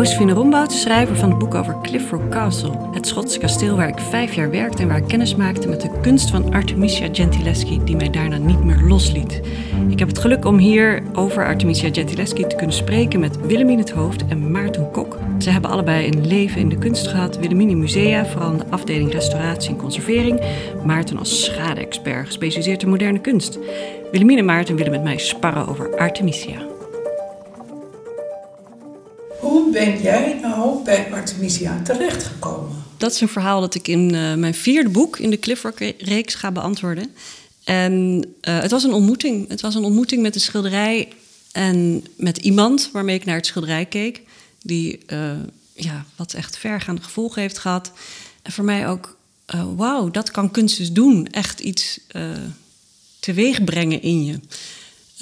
Josephine Rombout, schrijver van het boek over Clifford Castle. Het Schotse kasteel waar ik vijf jaar werkte en waar ik kennis maakte met de kunst van Artemisia Gentileschi, die mij daarna niet meer losliet. Ik heb het geluk om hier over Artemisia Gentileschi te kunnen spreken met Willemien het Hoofd en Maarten Kok. Ze hebben allebei een leven in de kunst gehad. Willemien in musea, vooral in de afdeling restauratie en conservering. Maarten als schade-expert, gespecialiseerd in moderne kunst. Willemien en Maarten willen met mij sparren over Artemisia. Hoe ben jij nou bij Artemisia terechtgekomen? Dat is een verhaal dat ik in uh, mijn vierde boek in de Clifford-reeks ga beantwoorden. En uh, het was een ontmoeting. Het was een ontmoeting met een schilderij en met iemand waarmee ik naar het schilderij keek. Die uh, ja, wat echt vergaande gevolgen heeft gehad. En voor mij ook, wauw, dat kan kunst dus doen. Echt iets teweeg brengen in je.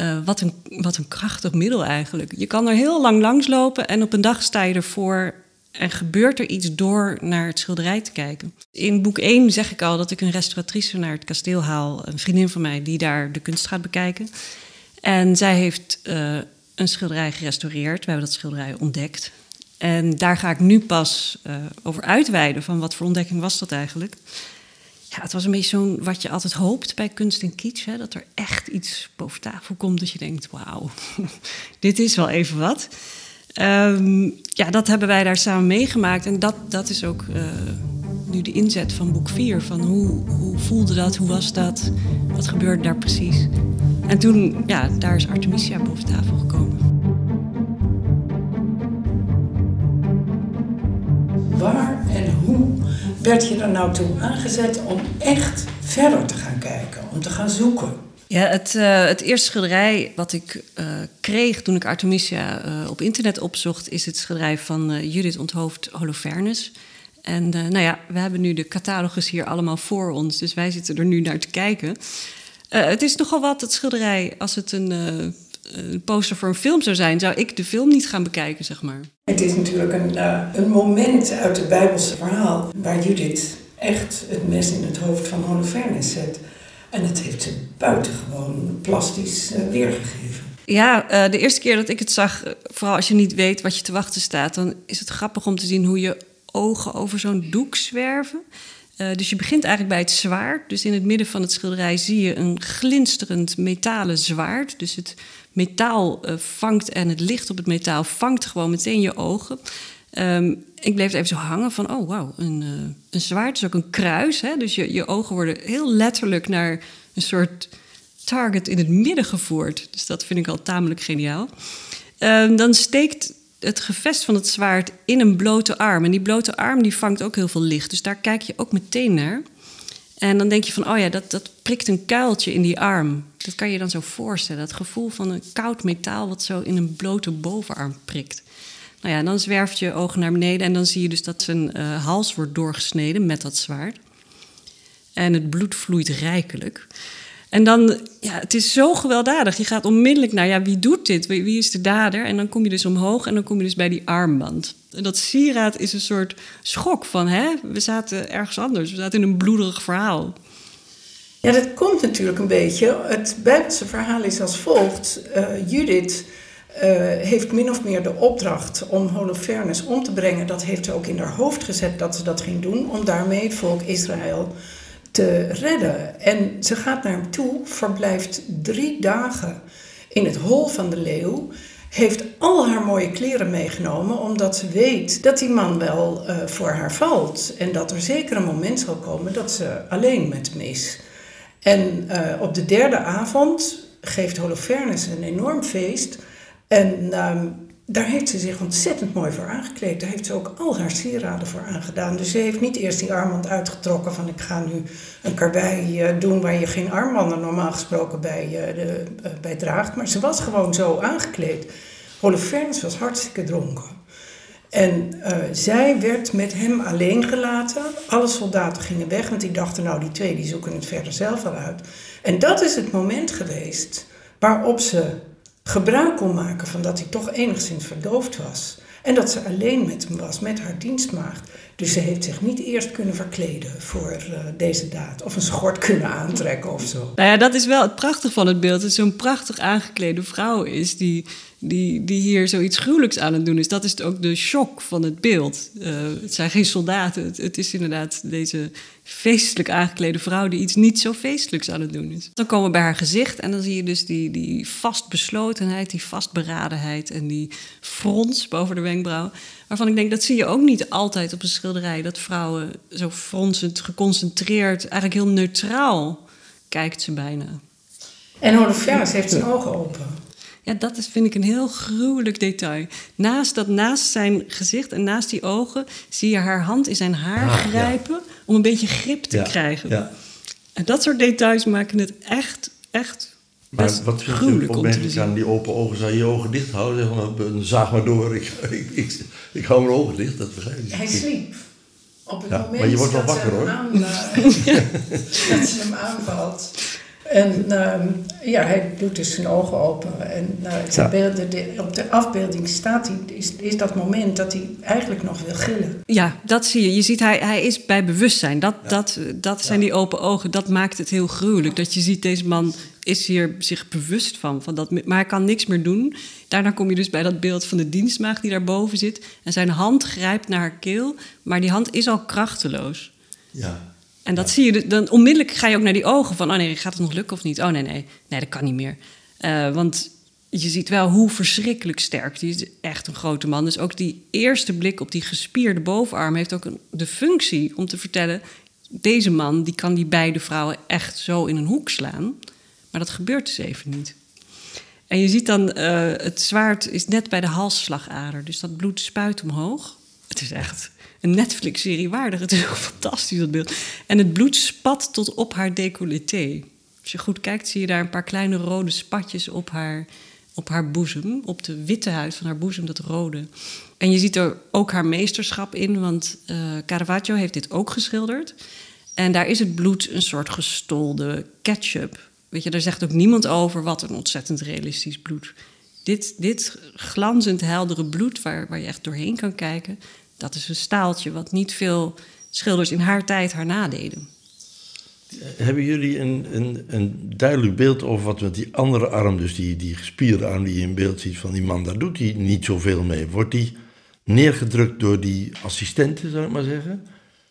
Uh, wat, een, wat een krachtig middel eigenlijk. Je kan er heel lang langs lopen en op een dag sta je ervoor en gebeurt er iets door naar het schilderij te kijken. In boek 1 zeg ik al dat ik een restauratrice naar het kasteel haal, een vriendin van mij die daar de kunst gaat bekijken. En zij heeft uh, een schilderij gerestaureerd. We hebben dat schilderij ontdekt. En daar ga ik nu pas uh, over uitweiden van wat voor ontdekking was dat eigenlijk ja, het was een beetje zo'n wat je altijd hoopt bij kunst en kitsch. Hè, dat er echt iets boven tafel komt dat je denkt, wauw, dit is wel even wat. Um, ja, dat hebben wij daar samen meegemaakt. En dat, dat is ook uh, nu de inzet van boek 4. Van hoe, hoe voelde dat, hoe was dat, wat gebeurde daar precies. En toen, ja, daar is Artemisia boven tafel gekomen. Werd je er nou toe aangezet om echt verder te gaan kijken, om te gaan zoeken? Ja, het, uh, het eerste schilderij wat ik uh, kreeg toen ik Artemisia uh, op internet opzocht, is het schilderij van Judith Onthoofd Holofernes. En nou ja, we hebben nu de catalogus hier allemaal voor ons, dus wij zitten er nu naar te kijken. het is nogal wat, het schilderij, als het een een poster voor een film zou zijn, zou ik de film niet gaan bekijken, zeg maar. Het is natuurlijk een, uh, een moment uit het Bijbelse verhaal waar Judith echt het mes in het hoofd van Holofernes zet. En dat heeft ze buitengewoon plastisch uh, weergegeven. Ja, uh, de eerste keer dat ik het zag, vooral als je niet weet wat je te wachten staat, dan is het grappig om te zien hoe je ogen over zo'n doek zwerven. Uh, dus je begint eigenlijk bij het zwaard. Dus in het midden van het schilderij zie je een glinsterend metalen zwaard. Dus het metaal uh, vangt en het licht op het metaal vangt gewoon meteen je ogen. Um, ik bleef even zo hangen van, oh wauw, een, uh, een zwaard is ook een kruis. Hè? Dus je, je ogen worden heel letterlijk naar een soort target in het midden gevoerd. Dus dat vind ik al tamelijk geniaal. Um, dan steekt het gevest van het zwaard in een blote arm. En die blote arm die vangt ook heel veel licht. Dus daar kijk je ook meteen naar. En dan denk je van, oh ja, dat, dat prikt een kuiltje in die arm. Dat kan je dan zo voorstellen. Dat gevoel van een koud metaal wat zo in een blote bovenarm prikt. Nou ja, dan zwerft je ogen naar beneden en dan zie je dus dat zijn uh, hals wordt doorgesneden met dat zwaard. En het bloed vloeit rijkelijk. En dan, ja, het is zo gewelddadig. Je gaat onmiddellijk naar, ja, wie doet dit? Wie, wie is de dader? En dan kom je dus omhoog en dan kom je dus bij die armband. En dat sieraad is een soort schok van, hè, we zaten ergens anders. We zaten in een bloederig verhaal. Ja, dat komt natuurlijk een beetje. Het Bijbelse verhaal is als volgt. Uh, Judith uh, heeft min of meer de opdracht om Holofernes om te brengen. Dat heeft ze ook in haar hoofd gezet dat ze dat ging doen. Om daarmee het volk Israël te redden. En ze gaat naar hem toe, verblijft drie dagen in het hol van de leeuw. Heeft al haar mooie kleren meegenomen, omdat ze weet dat die man wel uh, voor haar valt. En dat er zeker een moment zal komen dat ze alleen met hem is. En uh, op de derde avond geeft Holofernes een enorm feest. En um, daar heeft ze zich ontzettend mooi voor aangekleed. Daar heeft ze ook al haar sieraden voor aangedaan. Dus ze heeft niet eerst die armband uitgetrokken van ik ga nu een karwei uh, doen waar je geen armbanden normaal gesproken bij, uh, de, uh, bij draagt. Maar ze was gewoon zo aangekleed. Holofernes was hartstikke dronken. En zij werd met hem alleen gelaten. Alle soldaten gingen weg, want die dachten nou die twee die zoeken het verder zelf wel uit. En dat is het moment geweest waarop ze gebruik kon maken van dat hij toch enigszins verdoofd was. En dat ze alleen met hem was, met haar dienstmaagd. Dus ze heeft zich niet eerst kunnen verkleden voor uh, deze daad. Of een schort kunnen aantrekken of zo. Nou ja, dat is wel het prachtige van het beeld. Dat zo'n prachtig aangeklede vrouw is die die, die hier zoiets gruwelijks aan het doen is. Dat is ook de shock van het beeld. Uh, het zijn geen soldaten. Het, het, is inderdaad deze feestelijk aangeklede vrouw die iets niet zo feestelijks aan het doen is. Dan komen we bij haar gezicht en dan zie je dus die, die vastbeslotenheid, die vastberadenheid en die frons boven de wenkbrauw. Waarvan ik denk, dat zie je ook niet altijd op een schilderij. Dat vrouwen zo fronsend, geconcentreerd, eigenlijk heel neutraal kijkt ze bijna. En Holofernes heeft zijn ogen open. Ja, dat is, vind ik een heel gruwelijk detail. Naast, dat, naast zijn gezicht en naast die ogen zie je haar hand in zijn haar ah, grijpen om een beetje grip te krijgen. Ja. En dat soort details maken het echt, echt maar wat vind je opmerkelijk aan die open ogen? Zou je je ogen dicht houden? Zeg zaag maar door, ik, ik, ik, ik hou mijn ogen dicht, dat begrijp ik. Hij sliep. Op het moment maar je wordt wel wakker hoor. Dat ze hem aanvalt. En uh, ja, hij doet dus zijn ogen open. En uh, ja. beelden, de, op de afbeelding staat hij, is, is dat moment dat hij eigenlijk nog wil gillen. Ja, dat zie je. Je ziet, hij, hij is bij bewustzijn. Dat, dat, dat zijn die open ogen. Dat maakt het heel gruwelijk. Dat je ziet, deze man is hier zich bewust van. van dat, maar hij kan niks meer doen. Daarna kom je dus bij dat beeld van de dienstmaagd die daarboven zit. En zijn hand grijpt naar haar keel. Maar die hand is al krachteloos. Ja. En dat zie je, dan onmiddellijk ga je ook naar die ogen van, oh nee, gaat het nog lukken of niet? Oh nee, nee, nee, dat kan niet meer. Uh, want je ziet wel hoe verschrikkelijk sterk. Die is echt een grote man. Dus ook die eerste blik op die gespierde bovenarm heeft ook een, de functie om te vertellen: deze man die kan die beide vrouwen echt zo in een hoek slaan. Maar dat gebeurt dus even niet. En je ziet dan, uh, het zwaard is net bij de halsslagader, dus dat bloed spuit omhoog. Het is echt een Netflix-serie waardig. Het is ook fantastisch, dat beeld. En het bloed spat tot op haar decolleté. Als je goed kijkt, zie je daar een paar kleine rode spatjes op haar, op haar boezem. Op de witte huid van haar boezem, dat rode. En je ziet er ook haar meesterschap in, want uh, Caravaggio heeft dit ook geschilderd. En daar is het bloed een soort gestolde ketchup. Weet je, daar zegt ook niemand over wat een ontzettend realistisch bloed. Dit, dit glanzend heldere bloed, waar, waar je echt doorheen kan kijken, dat is een staaltje wat niet veel schilders in haar tijd haar nadeden. Hebben jullie een, een, een duidelijk beeld over wat met die andere arm, dus die, die gespierde arm die je in beeld ziet van die man, daar doet hij niet zoveel mee. Wordt die neergedrukt door die assistenten, zou ik maar zeggen?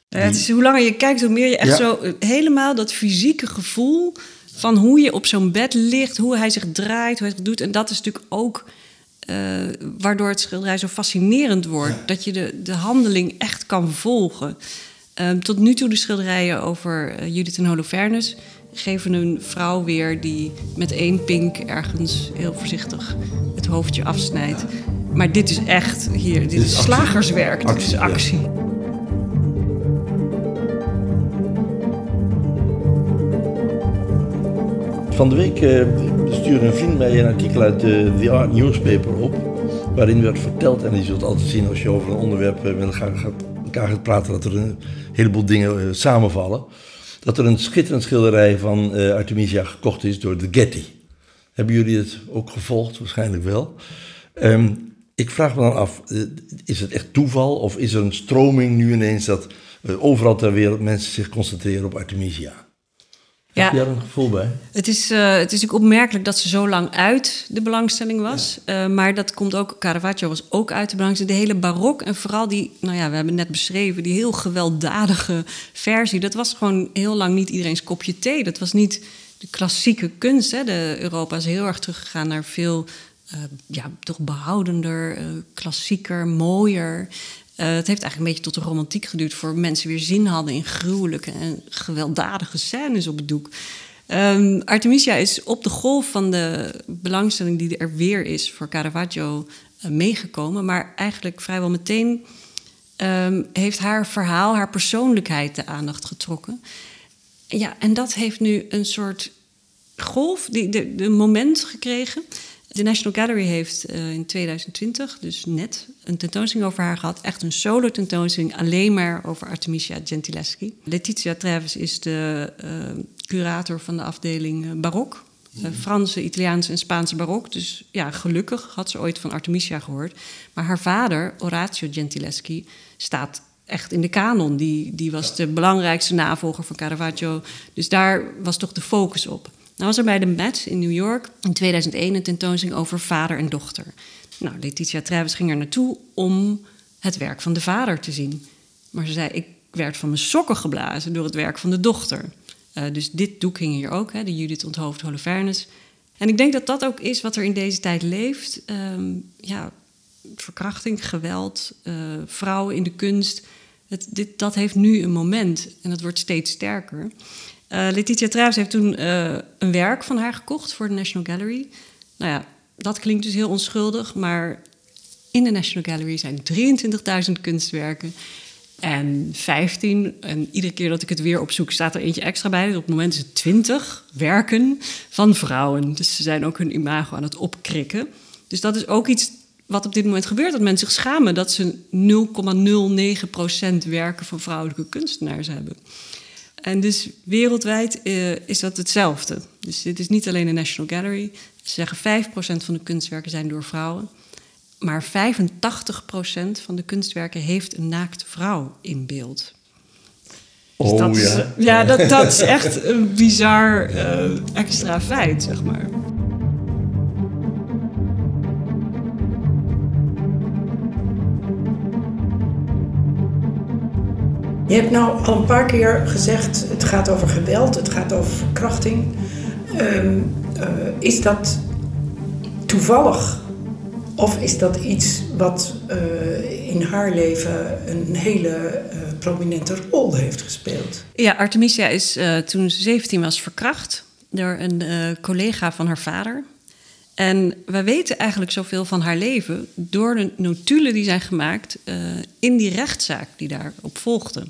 Ja, het is, hoe langer je kijkt, hoe meer je echt zo eh, helemaal dat fysieke gevoel van hoe je op zo'n bed ligt, hoe hij zich draait, hoe hij het doet. En dat is natuurlijk ook uh, waardoor het schilderij zo fascinerend wordt. Dat je de, de handeling echt kan volgen. Uh, tot nu toe de schilderijen over uh, Judith en Holofernes geven een vrouw weer die met één pink ergens heel voorzichtig het hoofdje afsnijdt. Maar dit is echt hier, dit, dit is, slagerswerk, actie, dit is actie. Ja. Van de week uh, stuurde een vriend mij een artikel uit de The Art Newspaper op. Waarin werd verteld, en je zult altijd zien als je over een onderwerp met elkaar gaat, elkaar praten, dat er een heleboel dingen samenvallen. Dat er een schitterend schilderij van Artemisia gekocht is door de Getty. Hebben jullie het ook gevolgd? Waarschijnlijk wel. Um, ik vraag me dan af, is het echt toeval of is er een stroming nu ineens dat overal ter wereld mensen zich concentreren op Artemisia? Ja. Heb je daar een gevoel bij? Het is, uh, het is natuurlijk opmerkelijk dat ze zo lang uit de belangstelling was. Ja. Uh, maar dat komt ook, Caravaggio was ook uit de belangstelling. De hele barok en vooral die, nou ja, we hebben net beschreven, die heel gewelddadige versie. Dat was gewoon heel lang niet iedereen's kopje thee. Dat was niet de klassieke kunst. Hè. De Europa is heel erg teruggegaan naar veel uh, ja, toch behoudender, klassieker, mooier. Uh, het heeft eigenlijk een beetje tot de romantiek geduurd voor mensen weer zin hadden in gruwelijke en gewelddadige scènes op het doek. Um, Artemisia is op de golf van de belangstelling die er weer is voor Caravaggio uh, meegekomen, maar eigenlijk vrijwel meteen um, heeft haar verhaal, haar persoonlijkheid de aandacht getrokken. Ja, en dat heeft nu een soort golf, die, de, moment gekregen de National Gallery heeft uh, in 2020, dus net, een tentoonstelling over haar gehad. Echt een solo tentoonstelling alleen maar over Artemisia Gentileschi. Letitia Travis is de uh, curator van de afdeling uh, barok. Franse, Italiaanse en Spaanse barok. Dus ja, gelukkig had ze ooit van Artemisia gehoord. Maar haar vader, Orazio Gentileschi, staat echt in de kanon. Die, die was de belangrijkste navolger van Caravaggio. Dus daar was toch de focus op. Nou was er bij de Met in New York in 2001 een tentoonstelling over vader en dochter. Nou, Letitia Travis ging er naartoe om het werk van de vader te zien. Maar ze zei, ik werd van mijn sokken geblazen door het werk van de dochter. Uh, dus dit doek hing hier ook, hè, de Judith Onthoofd Holofernes. En ik denk dat dat ook is wat er in deze tijd leeft. Um, ja, verkrachting, geweld, uh, vrouwen in de kunst. Dit, dat heeft nu een moment en dat wordt steeds sterker. Uh, Letitia Travis heeft toen een werk van haar gekocht voor de National Gallery. Nou ja, dat klinkt dus heel onschuldig, maar in de National Gallery zijn 23.000 kunstwerken. En 15, en iedere keer dat ik het weer opzoek, staat er eentje extra bij. Op het moment is het 20 werken van vrouwen. Dus ze zijn ook hun imago aan het opkrikken. Dus dat is ook iets wat op dit moment gebeurt. Dat mensen zich schamen dat ze 0,09% werken van vrouwelijke kunstenaars hebben. En dus wereldwijd uh, is dat hetzelfde. Dus dit is niet alleen de National Gallery. Ze zeggen 5% van de kunstwerken zijn door vrouwen. Maar 85% van de kunstwerken heeft een naakte vrouw in beeld. Dus oh dat ja. Is, ja, dat, dat is echt een bizar uh, extra feit, zeg maar. Je hebt nou al een paar keer gezegd, het gaat over geweld, het gaat over verkrachting. Um, is dat toevallig of is dat iets wat uh, in haar leven een hele uh, prominente rol heeft gespeeld? Ja, Artemisia is toen ze 17 was verkracht door een collega van haar vader. En we weten eigenlijk zoveel van haar leven door de notulen die zijn gemaakt in die rechtszaak die daarop volgde.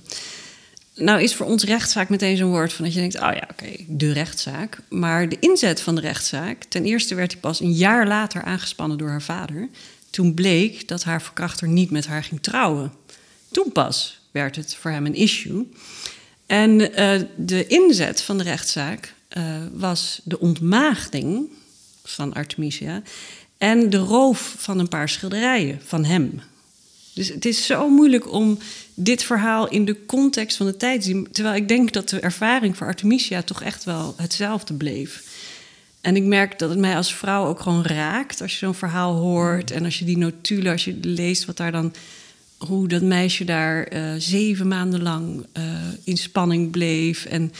Nou is voor ons rechtszaak meteen zo'n woord van dat je denkt, oh ja, oké, de rechtszaak. Maar de inzet van de rechtszaak, ten eerste werd hij pas een jaar later aangespannen door haar vader. Toen bleek dat haar verkrachter niet met haar ging trouwen. Toen pas werd het voor hem een issue. En uh, de inzet van de rechtszaak uh, was de ontmaagding van Artemisia en de roof van een paar schilderijen van hem. Dus het is zo moeilijk om dit verhaal in de context van de tijd te zien. Terwijl ik denk dat de ervaring voor Artemisia toch echt wel hetzelfde bleef. En ik merk dat het mij als vrouw ook gewoon raakt als je zo'n verhaal hoort. En als je die notulen, als je leest wat daar dan. Hoe dat meisje daar uh, zeven maanden lang uh, in spanning bleef. En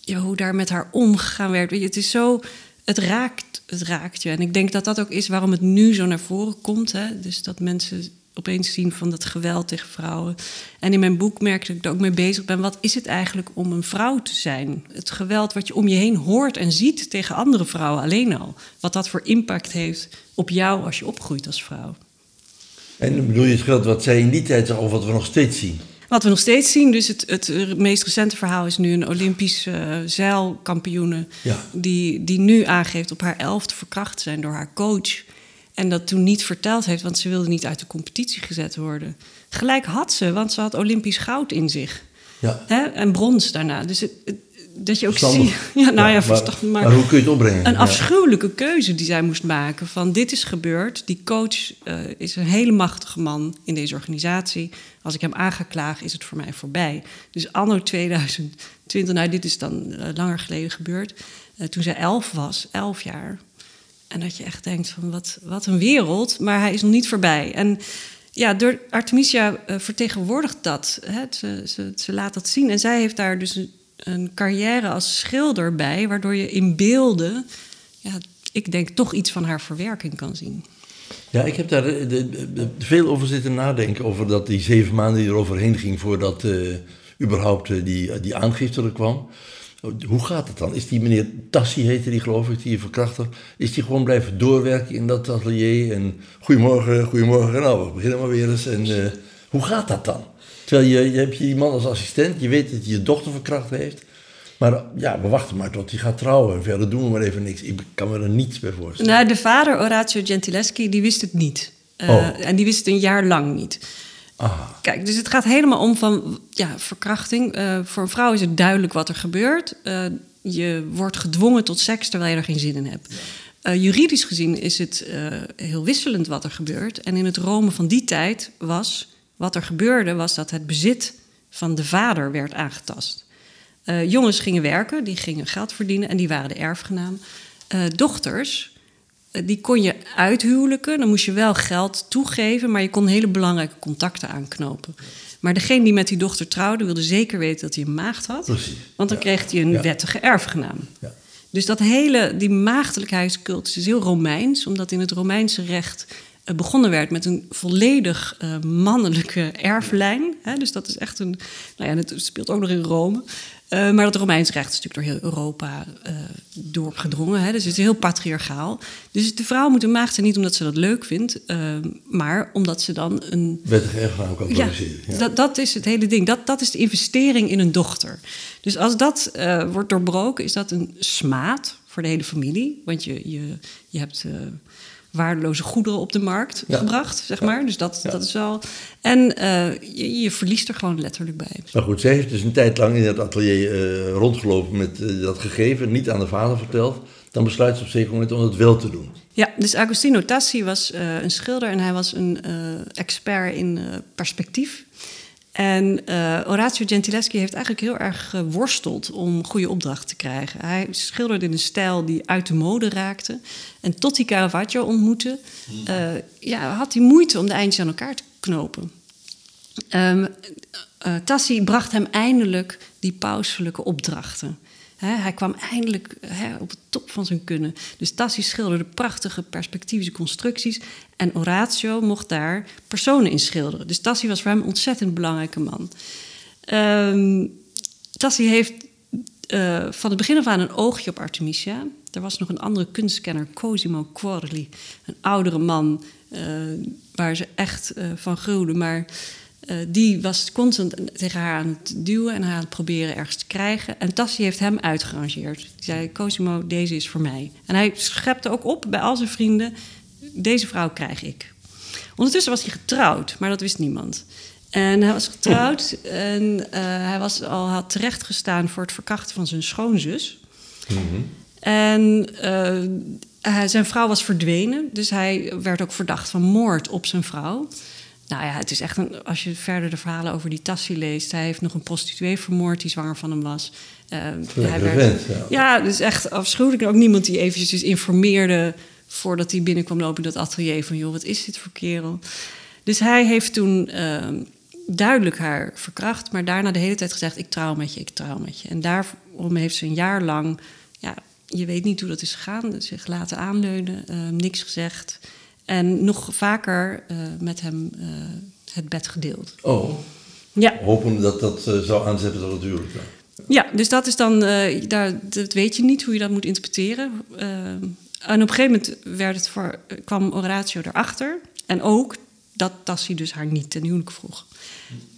ja, hoe daar met haar omgegaan werd. Je, het is zo. Het raakt, het raakt je. En ik denk dat dat ook is waarom het nu zo naar voren komt. Hè? Dus dat mensen opeens zien van dat geweld tegen vrouwen. En in mijn boek merk dat ik er ook mee bezig ben. Wat is het eigenlijk om een vrouw te zijn? Het geweld wat je om je heen hoort en ziet tegen andere vrouwen alleen al. Wat dat voor impact heeft op jou als je opgroeit als vrouw. En bedoel je het geweld wat zij in die tijd zag of wat we nog steeds zien? Wat we nog steeds zien, dus het, het meest recente verhaal is nu een Olympische uh, zeilkampioene. Ja. Die, die nu aangeeft op haar elfde verkracht te zijn door haar coach. En dat toen niet verteld heeft, want ze wilde niet uit de competitie gezet worden. Gelijk had ze, want ze had Olympisch goud in zich. Ja. Hè? En brons daarna. Dus het, het, dat je ook Verstandig. ziet. Ja, nou ja, Ja, verstandig. maar, Maar, hoe kun je het opbrengen? een Ja. afschuwelijke keuze die zij moest maken. Van dit is gebeurd. Die coach eh, is een hele machtige man in deze organisatie. Als ik hem aan ga klagen, is het voor mij voorbij. Dus anno 2020, nou dit is dan eh, langer geleden gebeurd. eh, toen zij elf was, elf jaar. En dat je echt denkt van wat, wat een wereld. Maar hij is nog niet voorbij. En ja, door Artemisia eh, vertegenwoordigt dat. Hè? Ze, ze, ze laat dat zien. En zij heeft daar dus een, een carrière als schilder bij, waardoor je in beelden, ja, ik denk toch iets van haar verwerking kan zien. Ja, ik heb daar eh, de- veel over zitten nadenken. Over dat die zeven maanden die er overheen ging voordat eh, überhaupt die, die aangifte er kwam. Hoe gaat het dan? Is die meneer Tassi, heette die geloof ik, die verkrachter, is die gewoon blijven doorwerken in dat atelier? En goedemorgen, goedemorgen, nou, we beginnen maar weer eens. En eh, hoe gaat dat dan? Terwijl je, je hebt die man als assistent, je weet dat hij je dochter verkracht heeft. Maar ja, we wachten maar tot hij gaat trouwen. Verder doen we maar even niks. Ik kan me er niets bij voorstellen. Nou, de vader, Oratio Gentileschi, die wist het niet. Eh, Oh. En die wist het een jaar lang niet. Kijk, dus het gaat helemaal om van ja, verkrachting. Eh, voor een vrouw is het duidelijk wat er gebeurt. Eh, je wordt gedwongen tot seks terwijl je er geen zin in hebt. Eh, juridisch gezien is het heel wisselend wat er gebeurt. En in het Rome van die tijd was Wat er gebeurde was dat het bezit van de vader werd aangetast. Jongens gingen werken, die gingen geld verdienen en die waren de erfgenaam. Dochters, die kon je uithuwelijken, dan moest je wel geld toegeven, maar je kon hele belangrijke contacten aanknopen. Maar degene die met die dochter trouwde, wilde zeker weten dat hij een maagd had. Precies. Want dan Ja. kreeg hij een Ja. wettige erfgenaam. Ja. Dus dat hele, die maagdelijkheidscultus is heel Romeins, omdat in het Romeinse recht eh, begonnen werd met een volledig eh, mannelijke erflijn. Hè? Dus dat is echt een, nou ja, dat speelt ook nog in Rome. Eh, maar dat Romeins recht is natuurlijk door heel Europa eh, doorgedrongen. Hè? Dus het is heel patriarchaal. Dus de vrouw moet een maagd zijn niet omdat ze dat leuk vindt, eh, maar omdat ze dan een Wettige erfgenaam kan produceren. Ja. Dat, dat is het hele ding. Dat, dat is de investering in een dochter. Dus als dat wordt doorbroken, is dat een smaad voor de hele familie. Want je, je, je hebt waardeloze goederen op de markt Ja. gebracht, zeg Ja. maar. Dus dat, Ja. dat is wel... En eh, je, je verliest er gewoon letterlijk bij. Maar goed, zij heeft dus een tijd lang in het atelier eh, rondgelopen met eh, dat gegeven, niet aan de vader verteld. Dan besluit ze op een zeker moment om het wel te doen. Ja, dus Agostino Tassi was een schilder en hij was een expert in perspectief. En eh, Orazio Gentileschi heeft eigenlijk heel erg geworsteld om goede opdrachten te krijgen. Hij schilderde in een stijl die uit de mode raakte. En tot hij Caravaggio ontmoette, eh, ja, had hij moeite om de eindjes aan elkaar te knopen. Eh, Tassi bracht hem eindelijk die pauselijke opdrachten. Hij kwam eindelijk op de top van zijn kunnen. Dus Tassi schilderde prachtige perspectivische constructies. En Oratio mocht daar personen in schilderen. Dus Tassi was voor hem een ontzettend belangrijke man. Ehm Tassi heeft eh, van het begin af aan een oogje op Artemisia. Er was nog een andere kunstkenner, Cosimo Quarli. Een oudere man eh, waar ze echt eh, van gruwden. Maar eh, die was constant tegen haar aan het duwen en haar aan het proberen ergens te krijgen. En Tassi heeft hem uitgerangeerd. Die zei, Cosimo, deze is voor mij. En hij schepte ook op bij al zijn vrienden, deze vrouw krijg ik. Ondertussen was hij getrouwd, maar dat wist niemand. En hij was getrouwd en eh, hij was al, had terechtgestaan voor het verkrachten van zijn schoonzus. En eh, hij- zijn vrouw was verdwenen, dus hij werd ook verdacht van moord op zijn vrouw. Nou ja, het is echt een, als je verder de verhalen over die Tassi leest, hij heeft nog een prostituee vermoord die zwanger van hem was. Hij Lekkere werd, vent, ja. ja, dus echt afschuwelijk. En ook niemand die eventjes dus informeerde voordat hij binnenkwam lopen in dat atelier van joh, wat is dit voor kerel? Dus hij heeft toen eh, duidelijk haar verkracht, maar daarna de hele tijd gezegd: ik trouw met je, ik trouw met je. En daarom heeft ze een jaar lang, ja, je weet niet hoe dat is gegaan, zich laten aanleunen, eh, niks gezegd. En nog vaker eh, met hem eh, het bed gedeeld. Oh, Ja. hopen dat dat eh, zou aanzetten tot het huwelijk. dan. Ja, dus dat is dan, daar, dat weet je niet hoe je dat moet interpreteren. En op een gegeven moment werd het voor, kwam Oratio erachter. En ook dat Tassi dus haar niet ten huwelijk vroeg.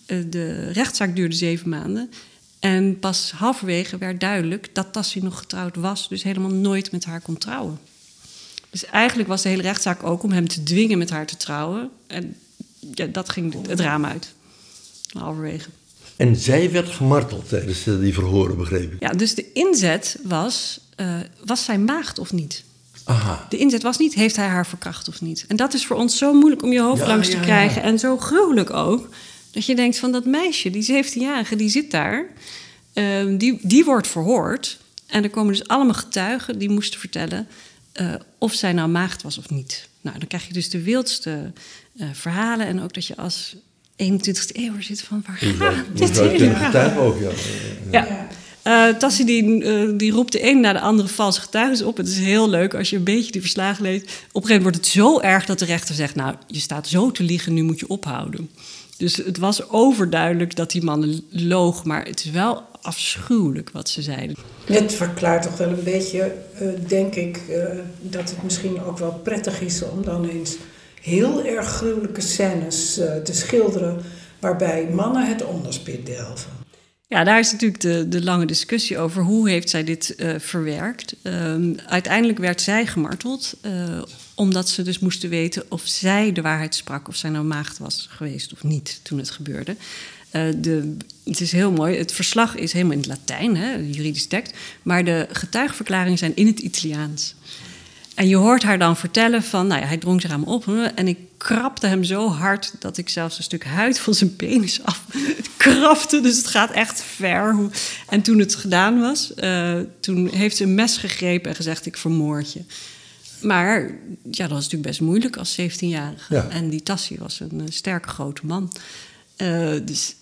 De rechtszaak duurde zeven maanden. En pas halverwege werd duidelijk dat Tassi nog getrouwd was, dus helemaal nooit met haar kon trouwen. Dus eigenlijk was de hele rechtszaak ook om hem te dwingen met haar te trouwen. En ja, dat ging het raam uit. Halverwege. En zij werd gemarteld tijdens eh, die verhoren, begreep ik. Ja, dus de inzet was, eh, was zij maagd of niet? Aha. De inzet was niet, heeft hij haar verkracht of niet? En dat is voor ons zo moeilijk om je hoofd Ja, langs te ja. krijgen. En zo gruwelijk ook. Dat je denkt van dat meisje, die 17-jarige, die zit daar. ehm, die, die wordt verhoord. En er komen dus allemaal getuigen die moesten vertellen... eh, of zij nou maagd was of niet. Nou, dan krijg je dus de wildste eh, verhalen. En ook dat je als 21ste eeuw zit van... waar gaat dit zou hele kunnen verhaal? getuigen ook, ja. Ja. Eh Tassi die, die roept de een na de andere valse getuigenis op. Het is heel leuk als je een beetje die verslagen leest. Op een gegeven moment wordt het zo erg dat de rechter zegt... nou, je staat zo te liegen, nu moet je ophouden. Dus het was overduidelijk dat die man loog... maar het is wel afschuwelijk wat ze zeiden. Het verklaart toch wel een beetje, eh, denk ik, eh, dat het misschien ook wel prettig is om dan eens heel erg gruwelijke scènes eh, te schilderen waarbij mannen het onderspit delven. Ja, daar is natuurlijk de, de lange discussie over hoe heeft zij dit verwerkt. Ehm, uiteindelijk werd zij gemarteld, omdat ze dus moesten weten of zij de waarheid sprak, of zij nou maagd was geweest of niet toen het gebeurde. Eh, de, het is heel mooi, het verslag is helemaal in het Latijn, hè, juridisch tekst, maar de getuigenverklaringen zijn in het Italiaans. En je hoort haar dan vertellen van, nou ja, hij drong zich aan me op. En ik krapte hem zo hard dat ik zelfs een stuk huid van zijn penis af krapte. Dus het gaat echt ver. En toen het gedaan was, uh, toen heeft ze een mes gegrepen en gezegd, ik vermoord je. Maar ja, dat was natuurlijk best moeilijk als 17-jarige. Ja. En die Tassie was een, eh, sterke grote man. Uh, dus,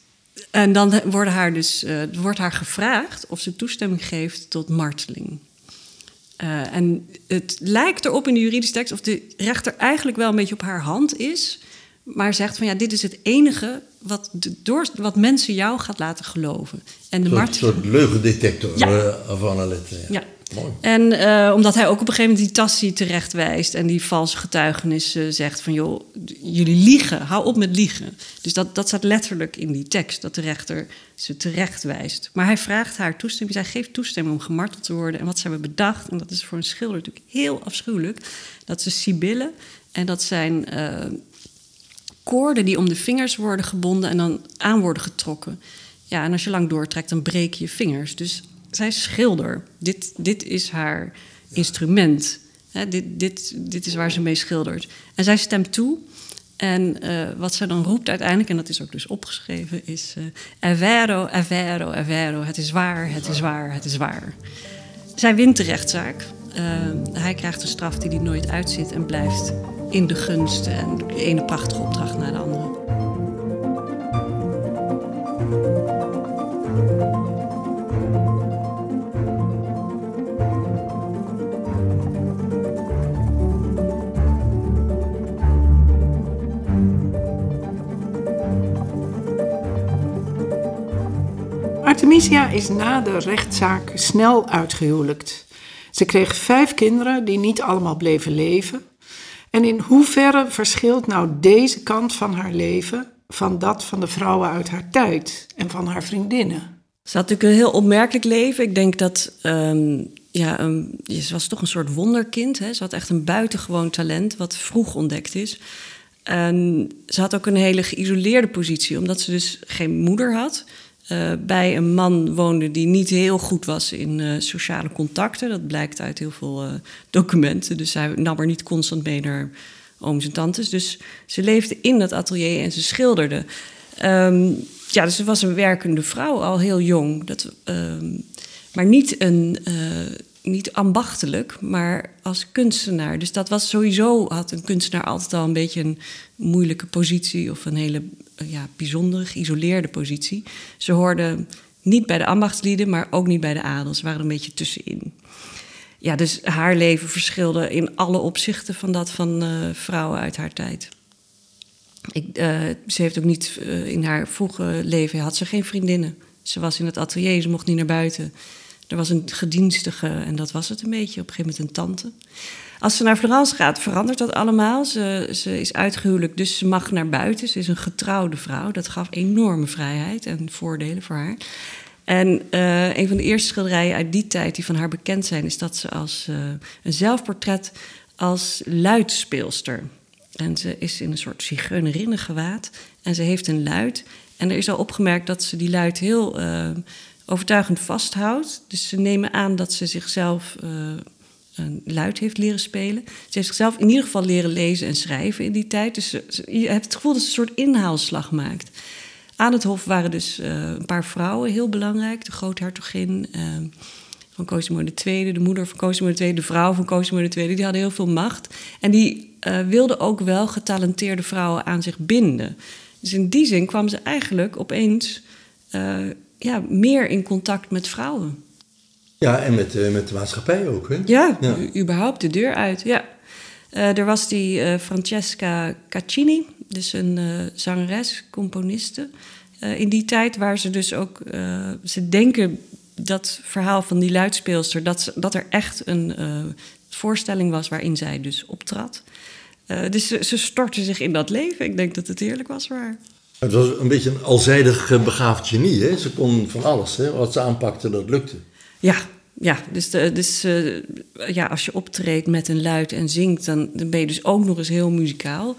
en dan wordt haar, dus, uh, wordt haar gevraagd of ze toestemming geeft tot marteling. Uh, en het lijkt erop in de juridische tekst of de rechter eigenlijk wel een beetje op haar hand is, maar zegt van ja, dit is het enige wat, de, door, wat mensen jou gaat laten geloven. En de een Mart... soort leugendetector Ja. uh, van Alette. Ja. En uh, omdat hij ook op een gegeven moment die Tassie terecht wijst en die valse getuigenis uh, zegt van joh, jullie liegen, hou op met liegen. Dus dat, dat staat letterlijk in die tekst, dat de rechter ze terecht wijst. Maar hij vraagt haar toestemming, zij geeft toestemming om gemarteld te worden. En wat ze hebben bedacht, en dat is voor een schilder natuurlijk heel afschuwelijk, dat ze sibyllen en dat zijn uh, koorden die om de vingers worden gebonden en dan aan worden getrokken. Ja, en als je lang doortrekt, dan breek je je vingers. Dus zij is schilder. Dit, dit is haar instrument. He, dit, dit, dit is waar ze mee schildert. En zij stemt toe. En uh, wat ze dan roept uiteindelijk, en dat is ook dus opgeschreven, is... Uh, è vero, è vero, è vero. Het is waar, het is waar, het is waar. Zij wint de rechtszaak. Uh, hij krijgt een straf die hij nooit uitzit en blijft in de gunst. En de ene prachtige opdracht naar de andere. Is na de rechtszaak snel uitgehuwelijkt. Ze kreeg vijf kinderen die niet allemaal bleven leven. En in hoeverre verschilt nou deze kant van haar leven van dat van de vrouwen uit haar tijd en van haar vriendinnen? Ze had natuurlijk een heel opmerkelijk leven. Ik denk dat um, ja, ze was toch een soort wonderkind. Hè? Ze had echt een buitengewoon talent, wat vroeg ontdekt is. Ze had ook een hele geïsoleerde positie, omdat ze dus geen moeder had. Uh, bij een man woonde die niet heel goed was in uh, sociale contacten. Dat blijkt uit heel veel uh, documenten. Dus hij nam er niet constant mee naar ooms en tantes. Dus ze leefde in dat atelier en ze schilderde. Um, ja, dus ze was een werkende vrouw al heel jong. Dat, um, maar niet, een, niet ambachtelijk, maar als kunstenaar. Dus dat was sowieso, had een kunstenaar altijd al een beetje een moeilijke positie of een hele ja, bijzondere, geïsoleerde positie. Ze hoorden niet bij de ambachtslieden, maar ook niet bij de adel. Ze waren een beetje tussenin. Ja, dus haar leven verschilde in alle opzichten van dat van uh, vrouwen uit haar tijd. Ik, uh, ze heeft ook niet in haar vroege leven had ze geen vriendinnen. Ze was in het atelier, ze mocht niet naar buiten. Er was een gedienstige en dat was het een beetje. Op een gegeven moment een tante. Als ze naar Florence gaat, verandert dat allemaal. Ze, ze is uitgehuwelijk, dus ze mag naar buiten. Ze is een getrouwde vrouw. Dat gaf enorme vrijheid en voordelen voor haar. En uh, een van de eerste schilderijen uit die tijd die van haar bekend zijn, is dat ze als uh, een zelfportret als luidspeelster. En ze is in een soort zigeunerinnengewaad en ze heeft een luid. En er is al opgemerkt dat ze die luid heel uh, overtuigend vasthoudt. Dus ze nemen aan dat ze zichzelf luid heeft leren spelen. Ze heeft zichzelf in ieder geval leren lezen en schrijven in die tijd. Dus je hebt het gevoel dat ze een soort inhaalslag maakt. Aan het hof waren dus uh, een paar vrouwen heel belangrijk. De groothertogin uh, van Cosimo II, de moeder van Cosimo II, de vrouw van Cosimo II. Die hadden heel veel macht. En die uh, wilden ook wel getalenteerde vrouwen aan zich binden. Dus in die zin kwam ze eigenlijk opeens ja, meer in contact met vrouwen. Ja, en met, uh, met de maatschappij ook, hè? Ja, ja. überhaupt de deur uit, ja. Uh, er was die uh, Francesca Caccini, dus een zangeres, componiste... in die tijd waar ze dus ook... ze denken dat verhaal van die luidspeelster... dat, ze, dat er echt een voorstelling was waarin zij dus optrad. dus ze, ze stortte zich in dat leven. Ik denk dat het heerlijk was voor haar. Het was een beetje een alzijdig begaafd genie, hè? Ze kon van alles, hè? Wat ze aanpakte, dat lukte. Ja, ja, dus, de, dus uh, ja, als je optreedt met een luid en zingt, dan, dan ben je dus ook nog eens heel muzikaal.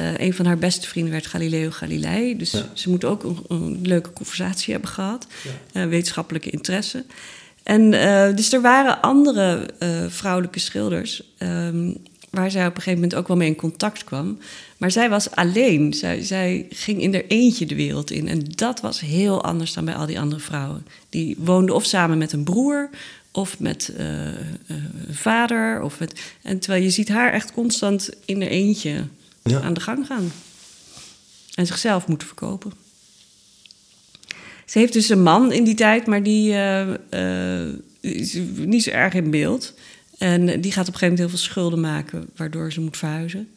Uh, een van haar beste vrienden werd Galileo Galilei. Dus ja. ze moet ook een, een, leuke conversatie hebben gehad. Ja. Uh, wetenschappelijke interesse. En dus er waren andere vrouwelijke schilders um, waar zij op een gegeven moment ook wel mee in contact kwam. Maar zij was alleen. Zij, zij ging in haar eentje de wereld in. En dat was heel anders dan bij al die andere vrouwen. Die woonden of samen met een broer of met uh, een vader. Of met, en terwijl je ziet haar echt constant in haar eentje ja. aan de gang gaan. En zichzelf moeten verkopen. Ze heeft dus een man in die tijd, maar die uh, is niet zo erg in beeld. En die gaat op een gegeven moment heel veel schulden maken, waardoor ze moet verhuizen.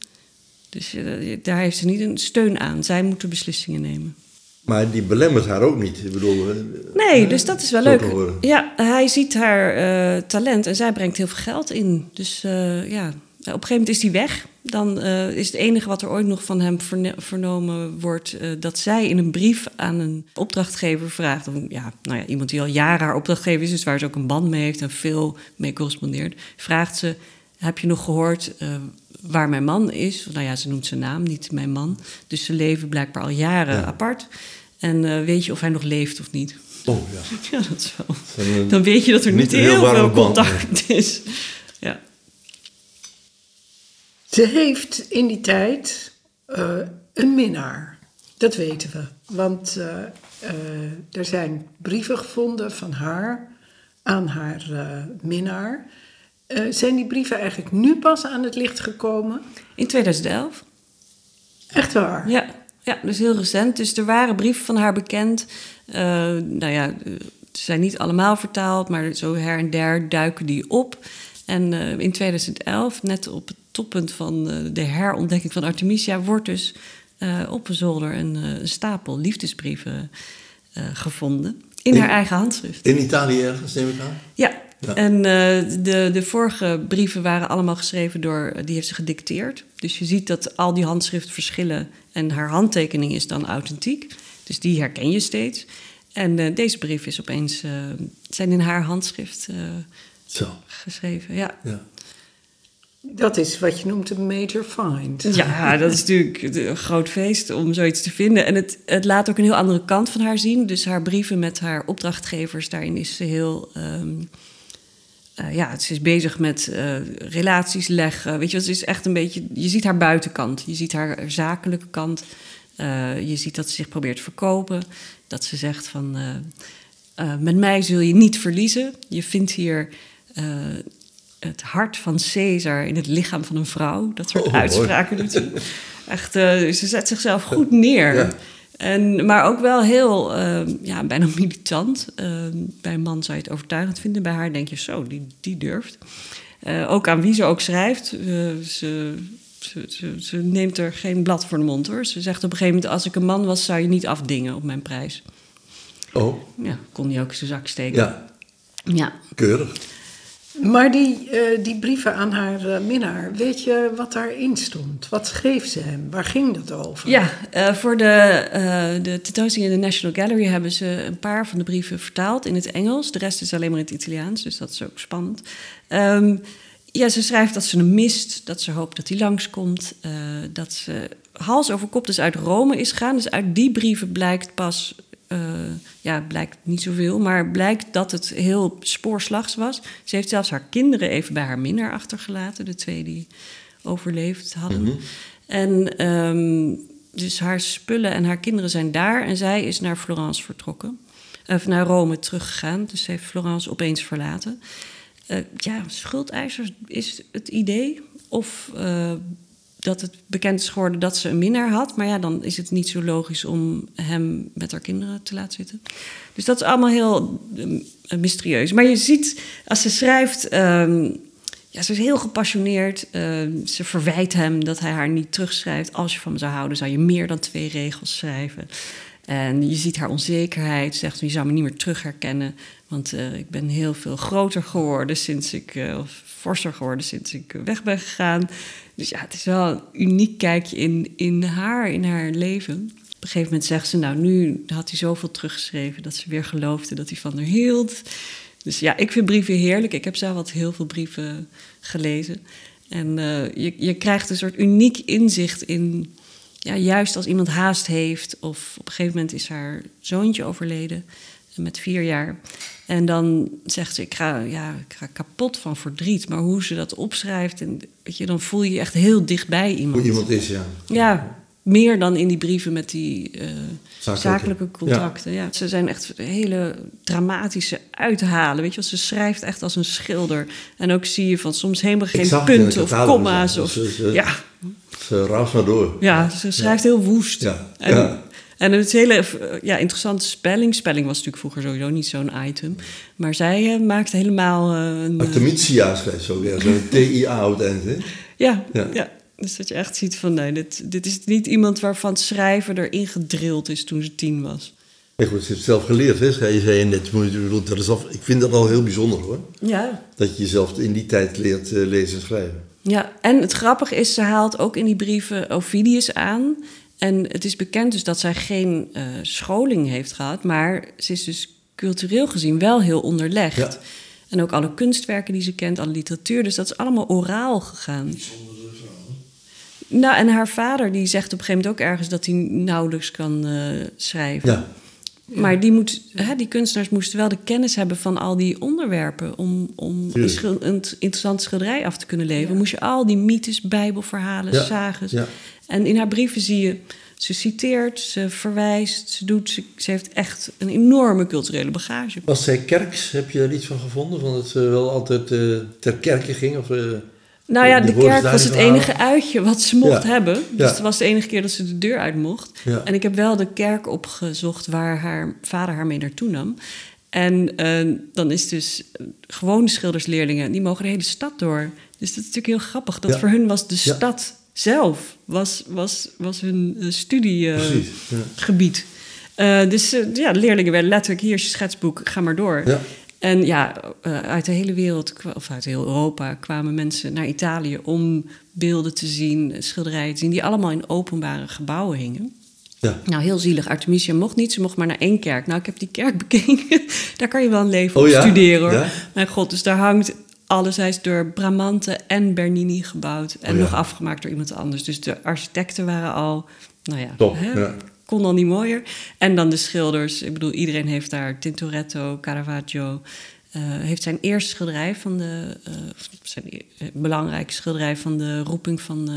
Dus uh, daar heeft ze niet een steun aan. Zij moet de beslissingen nemen. Maar die belemmert haar ook niet. Ik bedoel, nee, dus dat is wel leuk. Ja, hij ziet haar talent en zij brengt heel veel geld in. Dus ja, op een gegeven moment is hij weg. Dan uh, is het enige wat er ooit nog van hem vernomen wordt... Dat zij in een brief aan een opdrachtgever vraagt... Of, ja, nou ja, iemand die al jaren haar opdrachtgever is... dus waar ze ook een band mee heeft en veel mee correspondeert... vraagt ze, heb je nog gehoord waar mijn man is? Nou ja, ze noemt zijn naam, niet mijn man. Dus ze leven blijkbaar al jaren ja. apart. En weet je of hij nog leeft of niet? Oh ja. ja, dat is wel... Dan weet je dat er niet, niet heel, heel veel contact is. Ja. Ze heeft in die tijd uh, een minnaar. Dat weten we. Want uh, uh, er zijn brieven gevonden van haar aan haar minnaar. Zijn die brieven eigenlijk nu pas aan het licht gekomen? In 2011. Echt waar? Ja, ja dus heel recent. Dus er waren brieven van haar bekend. nou ja, ze zijn niet allemaal vertaald, maar zo her en der duiken die op. En in 2011, net op het toppunt van uh, de herontdekking van Artemisia wordt dus uh, op een zolder een, uh, een stapel liefdesbrieven gevonden. In, in, haar eigen handschrift. In Italië ergens, neem ik aan? Ja. Ja. En de, de vorige brieven waren allemaal geschreven door, die heeft ze gedicteerd. Dus je ziet dat al die handschriften verschillen en haar handtekening is dan authentiek. Dus die herken je steeds. En deze brief is opeens, zijn in haar handschrift Zo. geschreven. Ja. ja. Dat is wat je noemt een major find. Ja, dat is natuurlijk een groot feest om zoiets te vinden. En het, het laat ook een heel andere kant van haar zien. Dus haar brieven met haar opdrachtgevers, daarin is ze heel. Um, uh, ja, ze is bezig met uh, relaties leggen. Weet je, het is echt een beetje. Je ziet haar buitenkant, je ziet haar zakelijke kant. Uh, je ziet dat ze zich probeert te verkopen. Dat ze zegt van. met mij zul je niet verliezen. Je vindt hier het hart van Caesar in het lichaam van een vrouw. Dat soort oh, uitspraken doet ze. Echt, ze zet zichzelf goed neer. Ja. En, maar ook wel heel, uh, ja, bijna militant. Uh, bij een man zou je het overtuigend vinden. Bij haar denk je, zo, die, die durft. ook aan wie ze ook schrijft. Ze, ze, ze, ze, neemt er geen blad voor de mond, hoor. Ze zegt op een gegeven moment... als ik een man was, zou je niet afdingen op mijn prijs. Oh. Ja, kon hij ook zijn zak steken. Ja. Ja. Keurig. Maar die, uh, die brieven aan haar uh, minnaar, weet je wat daarin stond? Wat schreef ze hem? Waar ging dat over? Ja, uh, voor de, de tentoonstelling in de National Gallery hebben ze een paar van de brieven vertaald in het Engels. De rest is alleen maar in het Italiaans, dus dat is ook spannend. Um, ja, ze schrijft dat ze hem mist, dat ze hoopt dat hij langskomt. dat ze hals over kop dus uit Rome is gegaan. Dus uit die brieven blijkt pas uh, ja, blijkt niet zoveel, maar blijkt dat het heel spoorslags was. Ze heeft zelfs haar kinderen even bij haar minnaar achtergelaten, de twee die overleefd hadden. Mm -hmm. En um, dus haar spullen en haar kinderen zijn daar en zij is naar Florence vertrokken. Of naar Rome teruggegaan, dus ze heeft Florence opeens verlaten. Uh, ja, schuldeisers is het idee. Of uh, dat het bekend is geworden dat ze een minnaar had. Maar ja, dan is het niet zo logisch om hem met haar kinderen te laten zitten. Dus dat is allemaal heel uh, mysterieus. Maar je ziet, als ze schrijft... Um, ja, ze is heel gepassioneerd. Uh, ze verwijt hem dat hij haar niet terugschrijft. Als je van me zou houden, zou je meer dan twee regels schrijven. En je ziet haar onzekerheid. Ze zegt, je zou me niet meer terug herkennen. Want uh, ik ben heel veel groter geworden sinds ik... Uh, of forser geworden sinds ik weg ben gegaan. Dus ja, het is wel een uniek kijkje in, in haar, in haar leven. Op een gegeven moment zegt ze, nou nu had hij zoveel teruggeschreven... dat ze weer geloofde dat hij van haar hield. Dus ja, ik vind brieven heerlijk. Ik heb zelf wat heel veel brieven gelezen. En je, je krijgt een soort uniek inzicht in... Ja, juist als iemand haast heeft of op een gegeven moment is haar zoontje overleden... met vier jaar. En dan zegt ze, ik ga, ja, ik ga kapot van verdriet. Maar hoe ze dat opschrijft, en, weet je, dan voel je je echt heel dichtbij iemand. Hoe iemand is, ja. Ja, meer dan in die brieven met die uh, zakelijke. zakelijke, contracten. Ja. Ze zijn echt hele dramatische uithalen. Weet je, ze schrijft echt als een schilder. En ook zie je van soms helemaal geen punten of komma's. Of, ze, ja. ze raast maar door. Ja, ze schrijft heel woest. Ja. En, ja. En het hele ja, interessante spelling. Spelling was natuurlijk vroeger sowieso niet zo'n item. Maar zij uh, maakte helemaal... Uh, een, Artemisia schrijft zo, ja, zo'n TIA op het Ja, ja, ja. Dus dat je echt ziet van nee, dit, dit is niet iemand waarvan het schrijven erin gedrild is toen ze tien was. Ja, goed, ze heeft zelf geleerd, hè? Je zei net, dat is af, ik vind dat al heel bijzonder hoor. Ja. Dat je jezelf in die tijd leert uh, lezen en schrijven. Ja, en het grappige is, ze haalt ook in die brieven Ovidius aan. En het is bekend dus dat zij geen uh, scholing heeft gehad, maar ze is dus cultureel gezien wel heel onderlegd. Ja. En ook alle kunstwerken die ze kent, alle literatuur, dus dat is allemaal oraal gegaan. Nou, en haar vader die zegt op een gegeven moment ook ergens dat hij nauwelijks kan uh, schrijven. Ja. Maar die, moet, hè, die kunstenaars moesten wel de kennis hebben van al die onderwerpen. Om, om een, schil, een interessante schilderij af te kunnen leveren. Moest je al die mythes, bijbelverhalen, ja. sages. Ja. En in haar brieven zie je, ze citeert, ze verwijst, ze doet. Ze, ze, heeft echt een enorme culturele bagage. Was zij kerks? Heb je er iets van gevonden? Van dat ze wel altijd uh, ter kerke ging? Of, uh... Nou ja, de, kerk was het enige uitje wat ze mocht hebben. Dus het was de enige keer dat ze de deur uit mocht. En ik heb wel de kerk opgezocht waar haar vader haar mee naartoe nam. En uh, dan is dus uh, gewone schildersleerlingen, die mogen de hele stad door. Dus dat is natuurlijk heel grappig. Dat voor hun was de stad zelf was, was, was hun uh, studiegebied. dus ja, de leerlingen werden letterlijk hier is je schetsboek, ga maar door. En ja, uh, uit de hele wereld, of uit heel Europa, kwamen mensen naar Italië om beelden te zien, schilderijen te zien, die allemaal in openbare gebouwen hingen. Ja. Nou, heel zielig. Artemisia mocht niet, ze mocht maar naar één kerk. Nou, ik heb die kerk bekeken. daar kan je wel een leven oh, op studeren hoor. Ja? Mijn god, dus daar hangt alles. Hij is door Bramante en Bernini gebouwd. En oh, nog afgemaakt door iemand anders. Dus de architecten waren al, nou ja, Top, hè, ja kon al niet mooier. En dan de schilders. Ik bedoel, iedereen heeft daar Tintoretto, Caravaggio. Uh, heeft zijn eerste schilderij van de. Uh, zijn uh, belangrijke schilderij van de roeping van